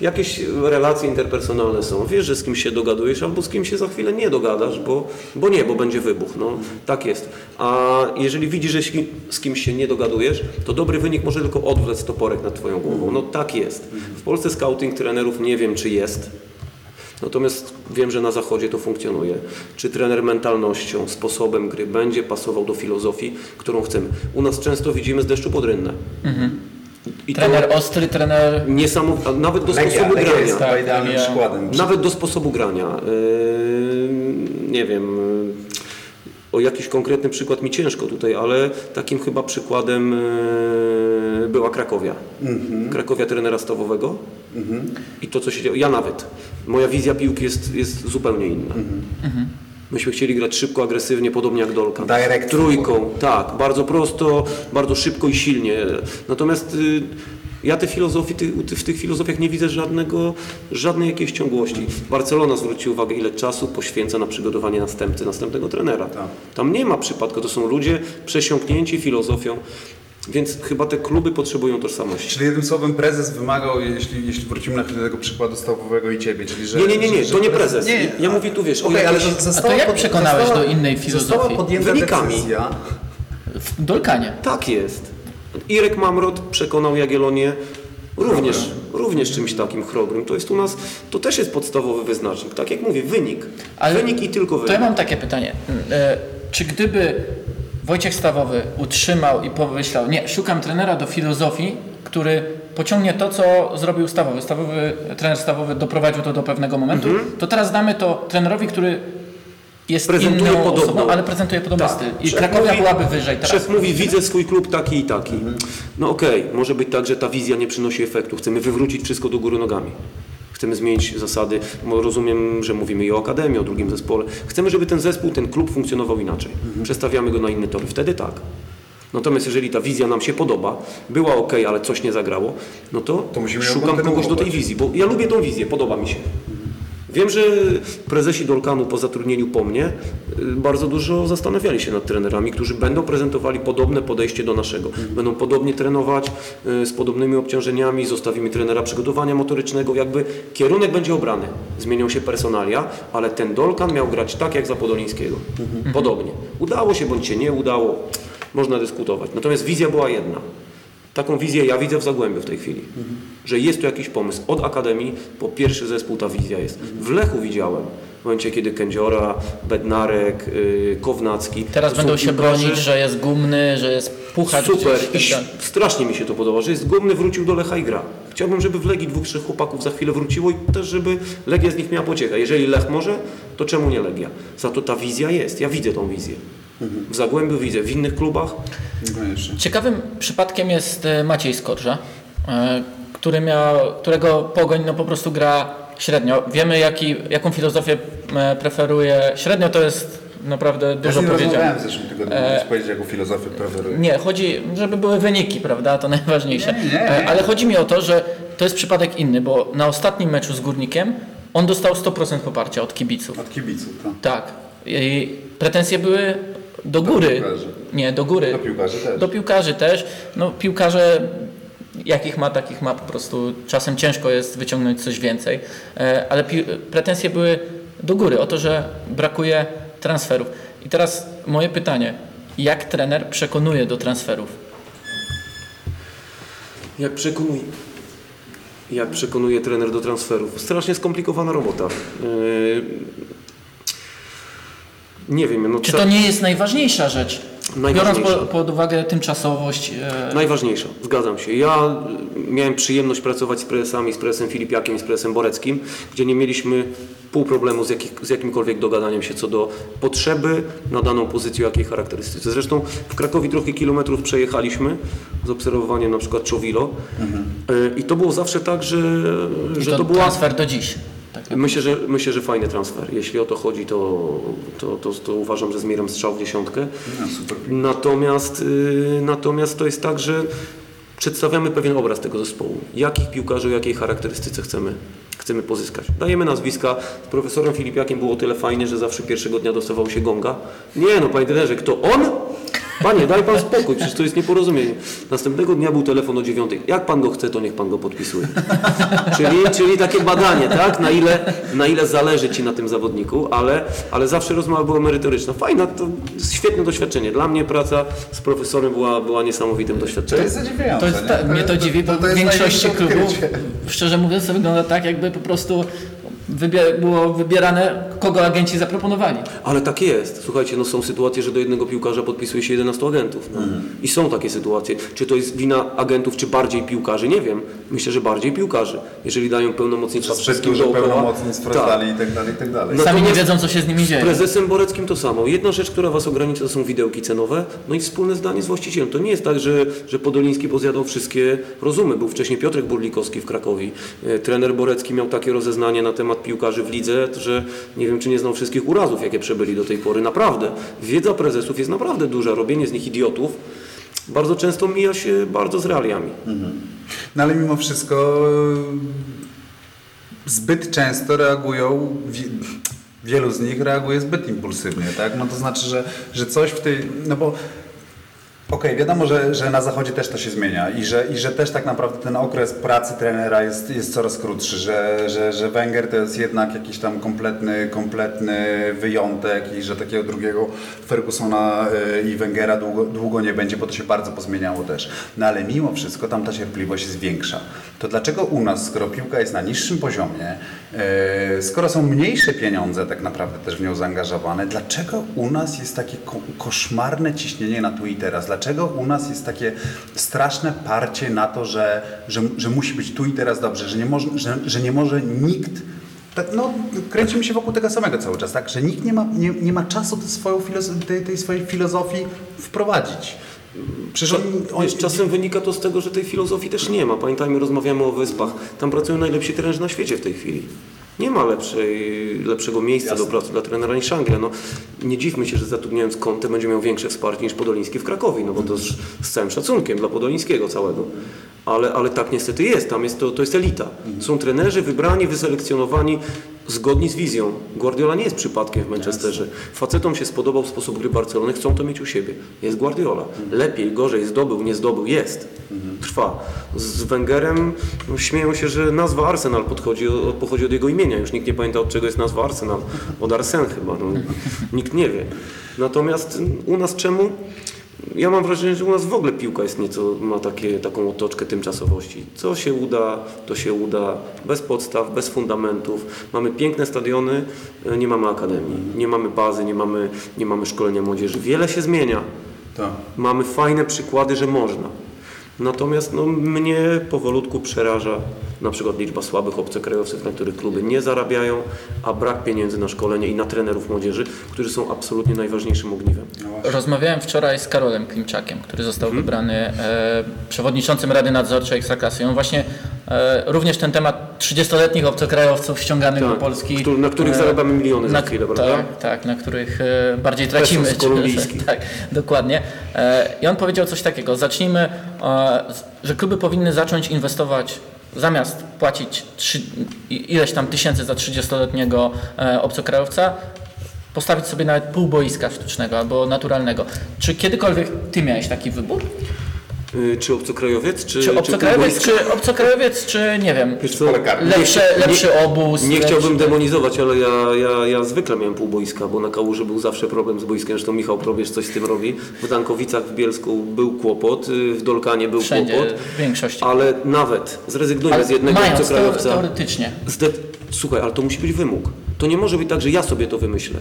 jakieś relacje interpersonalne są. Wiesz, że z kimś się dogadujesz, albo z kimś się za chwilę nie dogadasz, bo, bo nie, bo będzie wybuch. No, tak jest. A jeżeli widzisz, że z kimś się nie dogadujesz, to dobry wynik może tylko odwlec toporek nad twoją głową. No tak jest. W Polsce scouting trenerów nie wiem, czy jest. Natomiast wiem, że na zachodzie to funkcjonuje. Czy trener mentalnością, sposobem gry będzie pasował do filozofii, którą chcemy? U nas często widzimy z deszczu pod rynnę. I to Trener ostry, trener... niesamowite, a nawet do Legia, sposobu Legia grania. jest Tak, idealnym Legia. przykładem. Nawet do sposobu grania. Yy, nie wiem, yy, o jakiś konkretny przykład mi ciężko tutaj, ale takim chyba przykładem yy, była Krakowia. Krakowia trenera stawowego i to, co się dzieje. Ja nawet. Moja wizja piłki jest, jest zupełnie inna. Myśmy chcieli grać szybko, agresywnie, podobnie jak Dolka. Direct Trójką, tak. Bardzo prosto, bardzo szybko i silnie. Natomiast y, ja te filozofii, ty, ty, w tych filozofiach nie widzę żadnego, żadnej jakiejś ciągłości. Barcelona zwróci uwagę, ile czasu poświęca na przygotowanie następcy, następnego trenera. Tak. Tam nie ma przypadku, to są ludzie przesiąknięci filozofią, więc chyba te kluby potrzebują tożsamości. Czyli jednym słowem prezes wymagał, jeśli, jeśli wrócimy na chwilę do tego przykładu stawowego i ciebie, czyli że... Nie, nie, nie, nie, że, to nie prezes. Nie, Ja mówię tu, wiesz, o Okej, ale została A to jak pod- przekonałeś została- do innej Została filozofii? podjęta Wynikami. decyzja. W Dolkanie. Tak jest. Irek Mamrot przekonał Jagiellonię również, również czymś takim chrobrym. To jest u nas, to też jest podstawowy wyznacznik. Tak jak mówię, wynik. Ale wynik i tylko To ja wynik. mam takie pytanie. E, Czy gdyby Wojciech Stawowy utrzymał i pomyślał, nie, szukam trenera do filozofii, który pociągnie to, co zrobił Stawowy. Stawowy trener Stawowy doprowadził to do pewnego momentu, to teraz damy to trenerowi, który jest Mhm. Prezentuje inną podobną. osobą, ale prezentuje podobny Tak. styl. I Szef Krakowia mówi- byłaby wyżej teraz. Szef mówi, widzę swój klub taki i taki. Mhm. No okej, może być tak, że ta wizja nie przynosi efektu. Chcemy wywrócić wszystko do góry nogami. Chcemy zmienić zasady. Bo rozumiem, że mówimy i o akademii, o drugim zespole. Chcemy, żeby ten zespół, ten klub funkcjonował inaczej. Mhm. Przestawiamy go na inne tory. Wtedy tak. Natomiast jeżeli ta wizja nam się podoba, była ok, ale coś nie zagrało, no to, To szukam kogoś do tej wizji, bo ja lubię tą wizję, podoba mi się. Wiem, że prezesi Dolkanu po zatrudnieniu po mnie y, bardzo dużo zastanawiali się nad trenerami, którzy będą prezentowali podobne podejście do naszego. Będą podobnie trenować y, z podobnymi obciążeniami, zostawimy trenera przygotowania motorycznego, jakby kierunek będzie obrany. Zmienią się personalia, ale ten Dolkan miał grać tak jak za Podolińskiego. Podobnie. Udało się bądź się nie udało, można dyskutować. Natomiast wizja była jedna. Taką wizję ja widzę w Zagłębiu w tej chwili. Że jest tu jakiś pomysł. Od Akademii po pierwszy zespół ta wizja jest. W Lechu widziałem. W momencie, kiedy Kędziora, Bednarek, yy, Kownacki. Teraz będą się piłkarze- bronić, że jest gumny, że jest puchacz. Super. gdzieś I strasznie mi się to podoba, że jest gumny, wrócił do Lecha i gra. Chciałbym, żeby w Legii dwóch, trzech chłopaków za chwilę wróciło i też, żeby Legia z nich miała pociechę. Jeżeli Lech może, to czemu nie Legia? Za to ta wizja jest. Ja widzę tą wizję. W Zagłębiu widzę, w innych klubach. Koniecznie. Ciekawym przypadkiem jest e, Maciej Skorża, e, który miał, którego pogoń no po prostu gra średnio. Wiemy jaki, jaką filozofię e, preferuje. Średnio to jest naprawdę Ja dużo powiedziane. rozmawiałem w zeszłym tygodniu, E, powiedzieć jaką filozofię preferuję. Nie, chodzi, żeby były wyniki, prawda? To najważniejsze. Nie, nie, nie. Ale chodzi mi o to, że to jest przypadek inny, bo na ostatnim meczu z Górnikiem on dostał 100% poparcia od kibiców. Od kibiców, tak. Tak. I pretensje były do góry. piłkarzy. Nie, do góry. Do piłkarzy też. Do piłkarzy też. No piłkarze jakich ma, takich ma po prostu. Czasem ciężko jest wyciągnąć coś więcej. E, Ale pretensje były do góry o to, że brakuje transferów. I teraz moje pytanie. Jak trener przekonuje do transferów? Jak przekonuje, jak przekonuje trener do transferów? Strasznie skomplikowana robota. Yy, nie wiem, no Czy to nie jest najważniejsza rzecz? Biorąc po, pod uwagę tymczasowość. E, Najważniejsza, zgadzam się. Ja y, miałem przyjemność pracować z prezesami, z prezesem Filipiakiem i z prezesem Boreckim, gdzie nie mieliśmy pół problemu z, jakich, z jakimkolwiek dogadaniem się co do potrzeby na daną pozycję, jakiej charakterystyce. Zresztą w Krakowie trochę kilometrów przejechaliśmy z obserwowaniem na przykład Czowilo Y, i to było zawsze tak, że, że to, to była transfer do dziś. Tak. Myślę że, myślę, że fajny transfer. Jeśli o to chodzi, to, to, to, to uważam, że zmieram strzał w dziesiątkę. No. Natomiast, y, natomiast to jest tak, że przedstawiamy pewien obraz tego zespołu. Jakich piłkarzy, o jakiej charakterystyce chcemy chcemy pozyskać. Dajemy nazwiska. Z profesorem Filipiakiem było o tyle fajnie, że zawsze pierwszego dnia dostawał się gonga. Nie no, panie trenerze, kto on? Panie, daj pan spokój, przecież to jest nieporozumienie. Następnego dnia był telefon o dziewiątej. Jak pan go chce, to niech pan go podpisuje. czyli, czyli takie badanie, tak? Na ile, na ile zależy ci na tym zawodniku, ale, ale zawsze rozmowa była merytoryczna. Fajna, to świetne doświadczenie. Dla mnie praca z profesorem była, była niesamowitym To doświadczeniem. jest zadziwiające. To jest, nie? ta, mnie to dziwi, bo to w większości klubów, szczerze mówiąc, to wygląda tak, jakby po prostu wybie- było wybierane, kogo agenci zaproponowali. Ale tak jest. Słuchajcie, no są sytuacje, że do jednego piłkarza podpisuje się 11 agentów. No. I są takie sytuacje. Czy to jest wina agentów, czy bardziej piłkarzy? Nie wiem. Myślę, że bardziej piłkarzy. Jeżeli dają pełnomocnictwa Zbyt wszystkim dookoła. pełnomocnictw Tak. rozdali i tak dalej, i tak dalej. Sami nie wiedzą, co się z nimi Z dzieje. prezesem Boreckim to samo. Jedna rzecz, która Was ogranicza, to są widełki cenowe, no i wspólne zdanie z właścicielem. To nie jest tak, że, że Podoliński pozjadał wszystkie rozumy. Był wcześniej Piotrek Burlikowski w Krakowie. Trener Borecki miał takie rozeznanie na temat piłkarzy w lidze, że nie wiem, czy nie znał wszystkich urazów, jakie przebyli do tej pory. Naprawdę. Wiedza prezesów jest naprawdę duża. Robienie z nich idiotów bardzo często mija się bardzo z realiami. No ale mimo wszystko e, zbyt często reagują, wi- wielu z nich reaguje zbyt impulsywnie, tak? No to znaczy, że, że coś w tej, no bo Okej, wiadomo, że, że na zachodzie też to się zmienia i że, i że też tak naprawdę ten okres pracy trenera jest, jest coraz krótszy, że, że, że Wenger to jest jednak jakiś tam kompletny, kompletny wyjątek i że takiego drugiego Fergusona y, i Wengera długo, długo nie będzie, bo to się bardzo pozmieniało też. No ale mimo wszystko tam ta cierpliwość jest większa. To dlaczego u nas, skoro piłka jest na niższym poziomie, skoro są mniejsze pieniądze tak naprawdę też w nią zaangażowane, dlaczego u nas jest takie ko- koszmarne ciśnienie na tu i teraz? Dlaczego u nas jest takie straszne parcie na to, że, że, że musi być tu i teraz dobrze, że nie może, że, że nie może nikt no, kręcimy się wokół tego samego cały czas, tak? Że nikt nie ma, nie, nie ma czasu tej, tej swojej filozofii wprowadzić. Przecież wiesz, czasem wynika to z tego, że tej filozofii też nie ma. Pamiętajmy, rozmawiamy o wyspach. Tam pracują najlepsi trenerzy na świecie w tej chwili. Nie ma lepszej, lepszego miejsca Jasne. do pracy dla trenera niż Anglia. No, nie dziwmy się, że zatrudniając Conte będzie miał większe wsparcie niż Podoliński w Krakowie, no bo to z, z całym szacunkiem dla Podolińskiego całego. Ale, ale tak niestety jest, tam jest to, to jest elita. Są trenerzy wybrani, wyselekcjonowani, zgodni z wizją. Guardiola nie jest przypadkiem w Manchesterze. Facetom się spodobał sposób gry Barcelony, chcą to mieć u siebie. Jest Guardiola. Lepiej, gorzej, zdobył, nie zdobył, jest. Trwa. Z Wengerem śmieją się, że nazwa Arsenal podchodzi, od, pochodzi od jego imienia. Już nikt nie pamięta od czego jest nazwa Arsenal. Od Arsen chyba. No, nikt nie wie. Natomiast u nas czemu? Ja mam wrażenie, że u nas w ogóle piłka jest nieco, ma takie, taką otoczkę tymczasowości. Co się uda, to się uda, bez podstaw, bez fundamentów. Mamy piękne stadiony, e, nie mamy akademii, nie mamy bazy, nie mamy, nie mamy szkolenia młodzieży. Wiele się zmienia. to. Mamy fajne przykłady, że można. Natomiast no, mnie powolutku przeraża na przykład liczba słabych obcokrajowców, na których kluby nie zarabiają, a brak pieniędzy na szkolenie i na trenerów młodzieży, którzy są absolutnie najważniejszym ogniwem. Rozmawiałem wczoraj z Karolem Klimczakiem, który został Mhm. wybrany e, przewodniczącym Rady Nadzorczej Ekstraklasy. On właśnie e, również ten temat 30-letnich obcokrajowców ściąganych Tak, do Polski. na których e, zarabiamy miliony za na, chwilę, prawda? Tak, tak, na których e, bardziej tracimy. Kolumbijskich. tak, dokładnie. E, I on powiedział coś takiego. Zacznijmy, że kluby powinny zacząć inwestować zamiast płacić trzy, i- ileś tam tysięcy za 30-letniego e, obcokrajowca, postawić sobie nawet pół boiska sztucznego albo naturalnego. Czy kiedykolwiek ty miałeś taki wybór? Y, Czy obcokrajowiec, czy, Czy obcokrajowiec, futbolista? czy, obcokrajowiec, czy nie wiem, Wiesz co, karne. lepszy, nie- lepszy obóz? Nie lepszy... chciałbym demonizować, ale ja, ja, ja zwykle miałem pół boiska, bo na Kałuży był zawsze problem z boiskiem, zresztą Michał Probierz coś z tym robi. W Dankowicach w Bielsku był kłopot, y, w Dolkanie był Wszędzie, kłopot, w większości. ale nawet zrezygnujmy Ale z jednego mając obcokrajowca. teoretycznie. Zde- Słuchaj, ale to musi być wymóg. To nie może być tak, że ja sobie to wymyślę.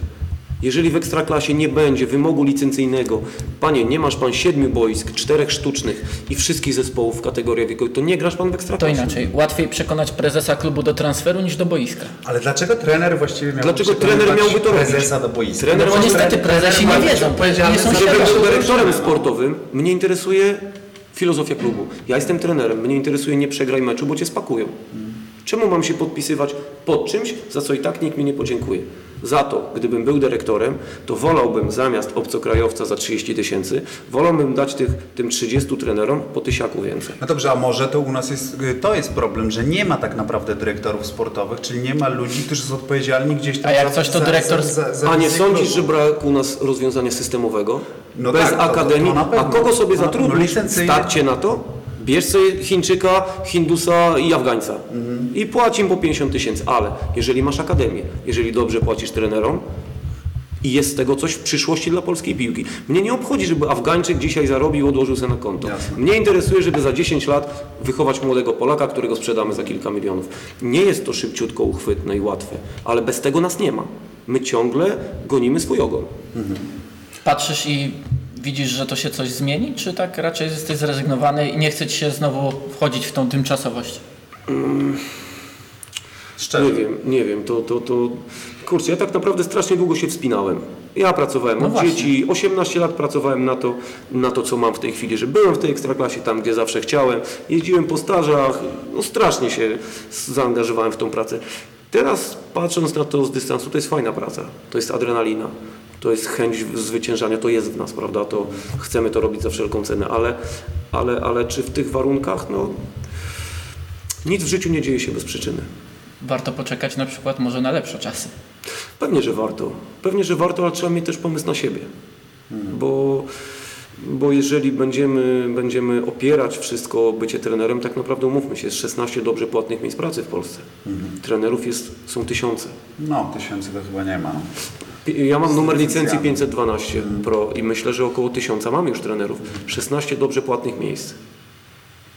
Jeżeli w Ekstraklasie nie będzie wymogu licencyjnego, panie, nie masz pan siedmiu boisk, czterech sztucznych i wszystkich zespołów w kategorii wiekowej, to nie grasz pan w To Ekstraklasie. inaczej. Łatwiej przekonać prezesa klubu do transferu niż do boiska. Ale dlaczego trener właściwie miałby Dlaczego trener miałby to robić? prezesa do boiska? Trener No bo niestety prezesi nie wiedzą, nie są był dyrektorem sportowym, mnie interesuje filozofia klubu. Ja jestem trenerem, mnie interesuje nie przegraj meczu, bo cię spakują. Czemu mam się podpisywać pod czymś, za co i tak nikt mi nie podziękuje? Za to, gdybym był dyrektorem, to wolałbym zamiast obcokrajowca za 30 tysięcy, wolałbym dać tych, tym 30 trenerom po tysiaku więcej. No dobrze, a może to u nas jest, to jest problem, że nie ma tak naprawdę dyrektorów sportowych, czyli nie ma ludzi, którzy są odpowiedzialni gdzieś tam A jak za, coś, to za, dyrektor- za, za, za A nie sądzisz, że brak u nas rozwiązania systemowego? No Bez tak, to- to- to akademii? a kogo sobie No, no zatrudnisz? licencyjnie. Stać cię na to? Bierz sobie Chińczyka, Hindusa i Afgańca Mhm. i płać im po 50 tysięcy, ale jeżeli masz akademię, jeżeli dobrze płacisz trenerom i jest z tego coś w przyszłości dla polskiej piłki. Mnie nie obchodzi, żeby Afgańczyk dzisiaj zarobił i odłożył sobie na konto. Jasne. Mnie interesuje, żeby za 10 lat wychować młodego Polaka, którego sprzedamy za kilka milionów. Nie jest to szybciutko uchwytne i łatwe, ale bez tego nas nie ma. My ciągle gonimy swój ogon. Patrzysz i widzisz, że to się coś zmieni, czy tak raczej jesteś zrezygnowany i nie chce ci się znowu wchodzić w tą tymczasowość? Szczerze. Nie wiem, nie wiem, to, to, to... Kurczę, ja tak naprawdę strasznie długo się wspinałem. Ja pracowałem No od właśnie. dzieci, 18 lat pracowałem na to, na to, co mam w tej chwili, że byłem w tej ekstraklasie tam, gdzie zawsze chciałem, jeździłem po stażach, no strasznie się zaangażowałem w tą pracę. Teraz patrząc na to z dystansu, to jest fajna praca, to jest adrenalina, to jest chęć zwyciężania, to jest w nas, prawda, to chcemy to robić za wszelką cenę, ale, ale, ale czy w tych warunkach, no nic w życiu nie dzieje się bez przyczyny. Warto poczekać na przykład może na lepsze czasy. Pewnie, że warto. Pewnie, że warto, ale trzeba mieć też pomysł na siebie. Bo, bo jeżeli będziemy, będziemy opierać wszystko o bycie trenerem, tak naprawdę umówmy się, jest 16 dobrze płatnych miejsc pracy w Polsce. Trenerów jest, są tysiące. No, tysięcy to chyba nie ma. Ja mam numer licencji licencjami. 512 Pro i myślę, że około tysiąca mamy już trenerów. 16 dobrze płatnych miejsc.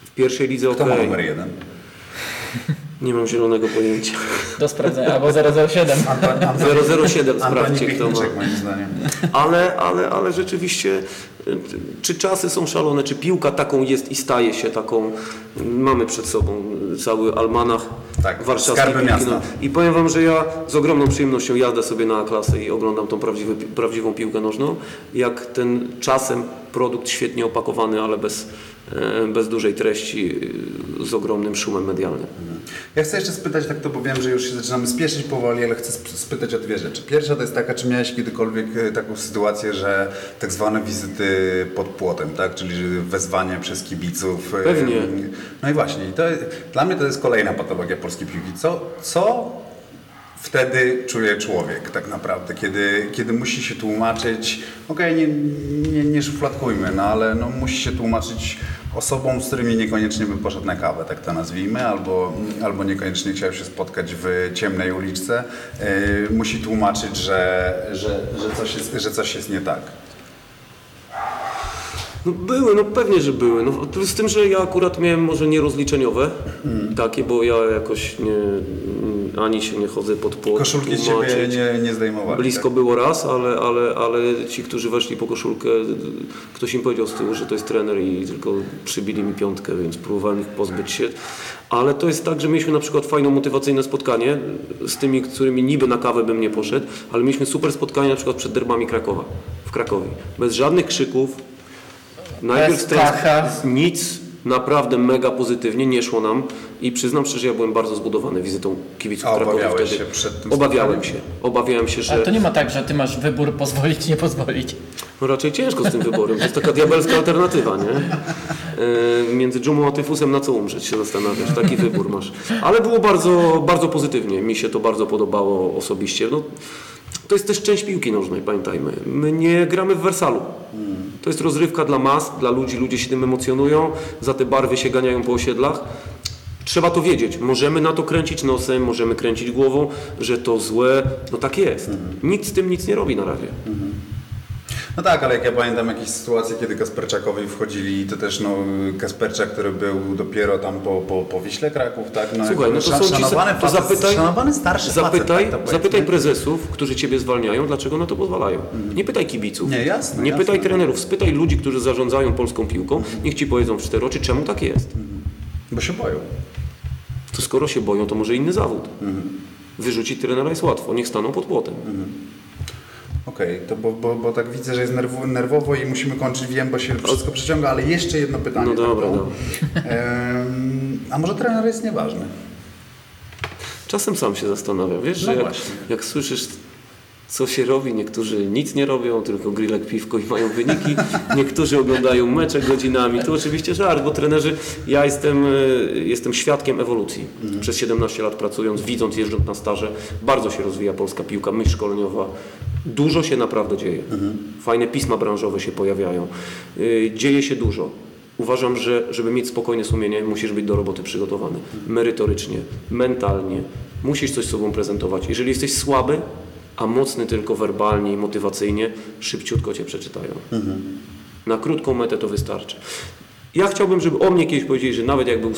W pierwszej lidze Kto ma numer jeden? Nie mam zielonego pojęcia. Do sprawdzenia, albo 007. Antoni, 007 Antoni sprawdźcie kto ma. Moim zdaniem. Ale, ale, ale rzeczywiście, y, czy czasy są szalone, czy piłka taką jest i staje się taką. Mamy przed sobą cały almanach Tak, warszawskiej skarby piłki. No. I powiem Wam, że ja z ogromną przyjemnością jadę sobie na klasę i oglądam tą prawdziwy, prawdziwą piłkę nożną. Jak ten czasem produkt świetnie opakowany, ale bez, bez dużej treści, y, z ogromnym szumem medialnym. Ja chcę jeszcze spytać, tak to bo wiem, że już się zaczynamy spieszyć powoli, ale chcę sp- spytać o dwie rzeczy. Pierwsza to jest taka, czy miałeś kiedykolwiek e, taką sytuację, że tak zwane wizyty pod płotem, tak? Czyli wezwanie przez kibiców. e, Pewnie. No i właśnie, to, dla mnie to jest kolejna patologia polskiej piłki. Co, co wtedy czuje człowiek tak naprawdę, kiedy, kiedy musi się tłumaczyć, okej, nie, nie, nie szufladkujmy, no ale no, musi się tłumaczyć osobom, z którymi niekoniecznie by poszedł na kawę, tak to nazwijmy, albo, albo niekoniecznie chciał się spotkać w ciemnej uliczce, yy, musi tłumaczyć, że, że, że, coś jest, że coś jest nie tak. No były, no pewnie, że były. No, z tym, że ja akurat miałem może nierozliczeniowe takie, bo ja jakoś nie, ani się nie chodzę pod płot. Koszulki z ciebie nie, nie zdejmowali. Blisko tak? było raz, ale, ale, ale ci, którzy weszli po koszulkę, ktoś im powiedział z tyłu, że to jest trener i tylko przybili mi piątkę, więc próbowałem ich pozbyć się. Ale to jest tak, że mieliśmy na przykład fajne motywacyjne spotkanie z tymi, którymi niby na kawę bym nie poszedł, ale mieliśmy super spotkanie na przykład przed derbami Krakowa, w Krakowie. Bez żadnych krzyków, Najpierw stres, nic, naprawdę mega pozytywnie, nie szło nam i przyznam szczerze, ja byłem bardzo zbudowany wizytą kibiców Krakowi wtedy. się przed tym Obawiałem się, obawiałem się, Ale że to nie ma tak, że ty masz wybór pozwolić, nie pozwolić. no raczej ciężko z tym wyborem, to jest taka diabelska alternatywa, nie? E, między dżumą a tyfusem na co umrzeć się zastanawiasz, taki wybór masz. Ale było bardzo, bardzo pozytywnie, mi się to bardzo podobało osobiście. No, to jest też część piłki nożnej, pamiętajmy. My nie gramy w Wersalu. To jest rozrywka dla mas, dla ludzi, ludzie się tym emocjonują, za te barwy się ganiają po osiedlach. Trzeba to wiedzieć. Możemy na to kręcić nosem, możemy kręcić głową, że to złe. No tak jest. Nikt z tym nic nie robi na razie. No tak, ale jak ja pamiętam jakieś sytuacje, kiedy Kasperczakowi wchodzili, to też no, Kasperczak, który był dopiero tam po, po, po Wiśle Kraków, tak? No, Słuchaj, no to szan- są ci, to facet, zapytaj, szanowany starszy zapytaj, facet, tak zapytaj prezesów, którzy ciebie zwalniają, dlaczego na to pozwalają. Nie pytaj kibiców. Nie, jasne, Nie jasne. pytaj trenerów, spytaj ludzi, którzy zarządzają polską piłką, niech ci powiedzą w cztery oczy, czemu tak jest. Bo się boją. To skoro się boją, to może inny zawód. Mhm. Wyrzucić trenera jest łatwo, niech staną pod płotem. Okej, to bo, bo, bo tak widzę, że jest nerwo, nerwowo i musimy kończyć, wiem, bo się wszystko przeciąga, ale jeszcze jedno pytanie. No dobra, tak, dobra. Em, a może trener jest nieważny? Czasem sam się zastanawiam, wiesz, No że jak, jak słyszysz co się robi, niektórzy nic nie robią, tylko grillek piwko i mają wyniki, niektórzy oglądają mecze godzinami, to oczywiście żart, bo trenerzy, ja jestem, y, jestem świadkiem ewolucji. Przez 17 lat pracując, widząc, jeżdżąc na staże, bardzo się rozwija polska piłka, myśl szkoleniowa, dużo się naprawdę dzieje. Fajne pisma branżowe się pojawiają, Y, dzieje się dużo. Uważam, że żeby mieć spokojne sumienie, musisz być do roboty przygotowany. Merytorycznie, mentalnie. Musisz coś sobą prezentować. Jeżeli jesteś słaby, a mocny tylko werbalnie i motywacyjnie, szybciutko cię przeczytają. Na krótką metę to wystarczy. Ja chciałbym, żeby o mnie kiedyś powiedzieli, że nawet jak był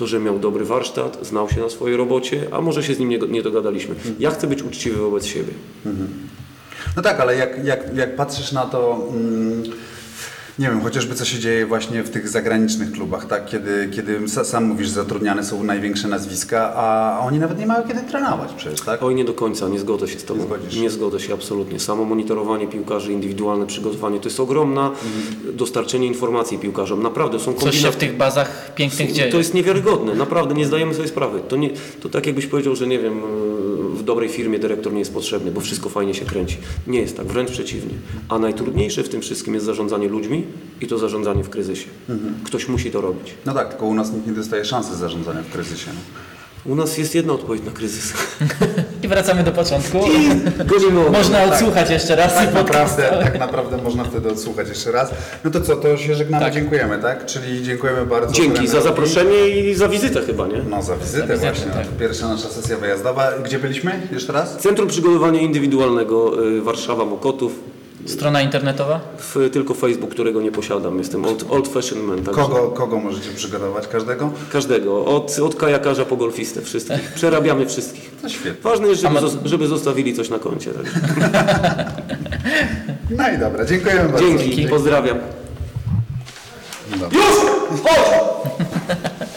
to, że miał dobry warsztat, znał się na swojej robocie, a może się z nim nie, nie dogadaliśmy. Ja chcę być uczciwy wobec siebie. No tak, ale jak, jak, jak patrzysz na to, mm, nie wiem, chociażby co się dzieje właśnie w tych zagranicznych klubach, tak? Kiedy, kiedy sa- sam mówisz, zatrudniane są największe nazwiska, a oni nawet nie mają kiedy trenować przecież, tak? Oj, nie do końca, nie zgodzę się z Tobą. Nie zgodzisz się. Nie zgodzę się absolutnie. Samo monitorowanie piłkarzy, indywidualne przygotowanie to jest ogromna dostarczenie informacji piłkarzom. Naprawdę są Coś się kombinacje. w tych bazach pięknych dzieje. To jest niewiarygodne, naprawdę nie zdajemy sobie sprawy. To, nie, to tak jakbyś powiedział, że nie wiem, w dobrej firmie dyrektor nie jest potrzebny, bo wszystko fajnie się kręci. Nie jest tak, wręcz przeciwnie. A najtrudniejsze w tym wszystkim jest zarządzanie ludźmi i to zarządzanie w kryzysie. Ktoś musi to robić. No tak, tylko u nas nikt nie dostaje szansy zarządzania w kryzysie. No. U nas jest jedna odpowiedź na kryzys. I wracamy do początku. O- Można odsłuchać jeszcze raz Tak i naprawdę, tak naprawdę można wtedy odsłuchać jeszcze raz. No to co, to się żegnamy, Tak. dziękujemy, tak? Czyli dziękujemy bardzo. Dzięki za zaproszenie i za wizytę chyba, nie? No za wizytę, Za wizytę, właśnie. tak. Pierwsza nasza sesja wyjazdowa. Gdzie byliśmy? Jeszcze raz? Centrum Przygotowania Indywidualnego y, Warszawa Mokotów. Strona internetowa? W, tylko Facebook, którego nie posiadam. Jestem old, old fashion man. Także Kogo, kogo możecie przygotować? Każdego? Każdego. Od, od kajakarza po golfistę. Wszystkich. Przerabiamy wszystkich. No świetnie. Ważne jest, żeby, ma- żeby zostawili coś na koncie. Także. No i dobra, dziękujemy bardzo. Dzięki. Pozdrawiam. Dobra. Już! Chodź!